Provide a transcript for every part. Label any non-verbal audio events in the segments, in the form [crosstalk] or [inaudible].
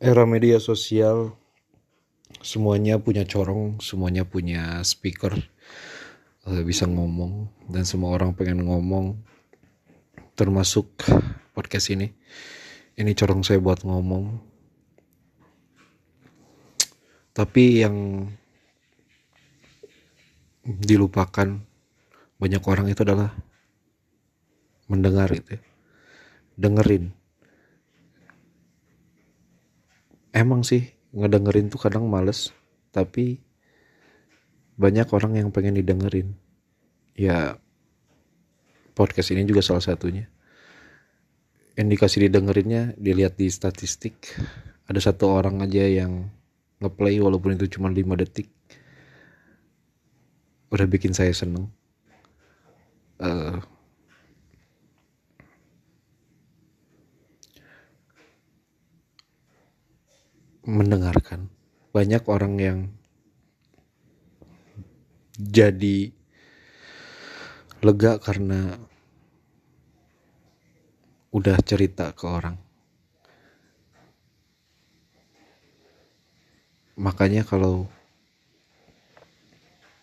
era media sosial semuanya punya corong, semuanya punya speaker, uh, bisa ngomong dan semua orang pengen ngomong, termasuk podcast ini. Ini corong saya buat ngomong. Tapi yang dilupakan banyak orang itu adalah mendengar itu, ya. dengerin emang sih ngedengerin tuh kadang males. Tapi banyak orang yang pengen didengerin. Ya podcast ini juga salah satunya. Indikasi didengerinnya dilihat di statistik. Ada satu orang aja yang ngeplay walaupun itu cuma 5 detik. Udah bikin saya seneng. Uh, mendengarkan. Banyak orang yang jadi lega karena udah cerita ke orang. Makanya kalau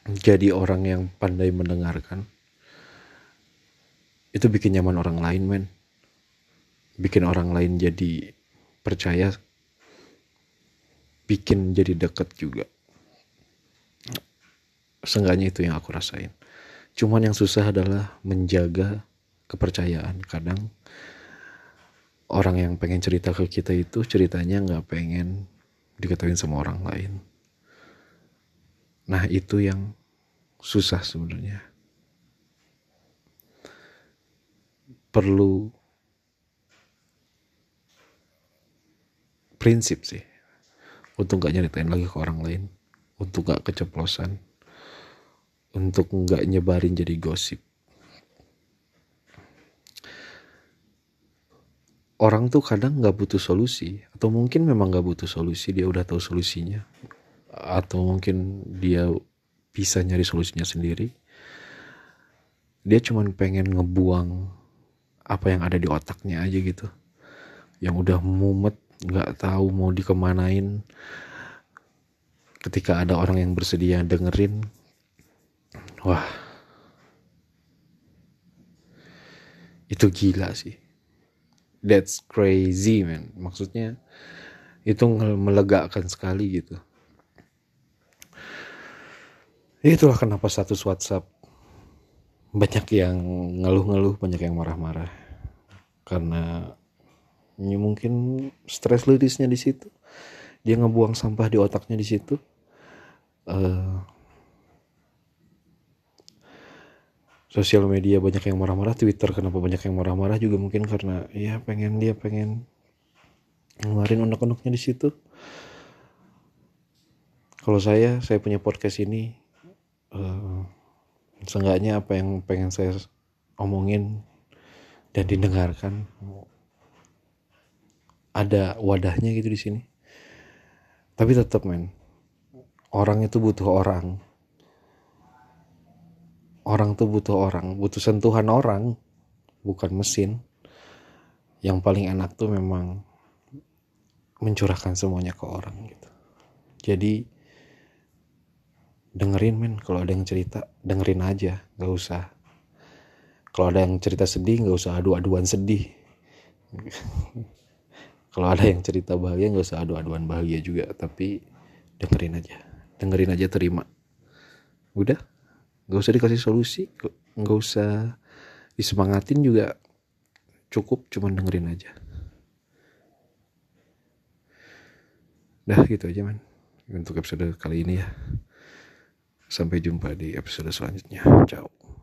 jadi orang yang pandai mendengarkan itu bikin nyaman orang lain men. Bikin orang lain jadi percaya bikin jadi deket juga. Seenggaknya itu yang aku rasain. Cuman yang susah adalah menjaga kepercayaan. Kadang orang yang pengen cerita ke kita itu ceritanya nggak pengen diketahui sama orang lain. Nah itu yang susah sebenarnya. Perlu prinsip sih untuk gak nyeritain lagi ke orang lain. Untuk gak keceplosan. Untuk gak nyebarin jadi gosip. Orang tuh kadang gak butuh solusi. Atau mungkin memang gak butuh solusi. Dia udah tahu solusinya. Atau mungkin dia bisa nyari solusinya sendiri. Dia cuman pengen ngebuang apa yang ada di otaknya aja gitu. Yang udah mumet nggak tahu mau dikemanain. Ketika ada orang yang bersedia dengerin wah. Itu gila sih. That's crazy man. Maksudnya itu melegakan sekali gitu. Itulah kenapa status WhatsApp banyak yang ngeluh-ngeluh banyak yang marah-marah. Karena ya mungkin stress lirisnya di situ. Dia ngebuang sampah di otaknya di situ. Uh, sosial media banyak yang marah-marah Twitter kenapa banyak yang marah-marah juga mungkin karena ya pengen dia pengen ngeluarin unek-uneknya di situ. Kalau saya saya punya podcast ini uh, seenggaknya apa yang pengen saya omongin dan didengarkan ada wadahnya gitu di sini. Tapi tetap men orang itu butuh orang. Orang tuh butuh orang butuh sentuhan orang bukan mesin. Yang paling enak tuh memang mencurahkan semuanya ke orang gitu. Jadi dengerin men kalau ada yang cerita dengerin aja gak usah. Kalau ada yang cerita sedih gak usah adu-aduan sedih [laughs] kalau ada yang cerita bahagia nggak usah adu-aduan bahagia juga tapi dengerin aja. Dengerin aja terima. Udah? Nggak usah dikasih solusi nggak usah disemangatin juga. Cukup cuman dengerin aja. Dah gitu aja man. Untuk episode kali ini ya. Sampai jumpa di episode selanjutnya. Ciao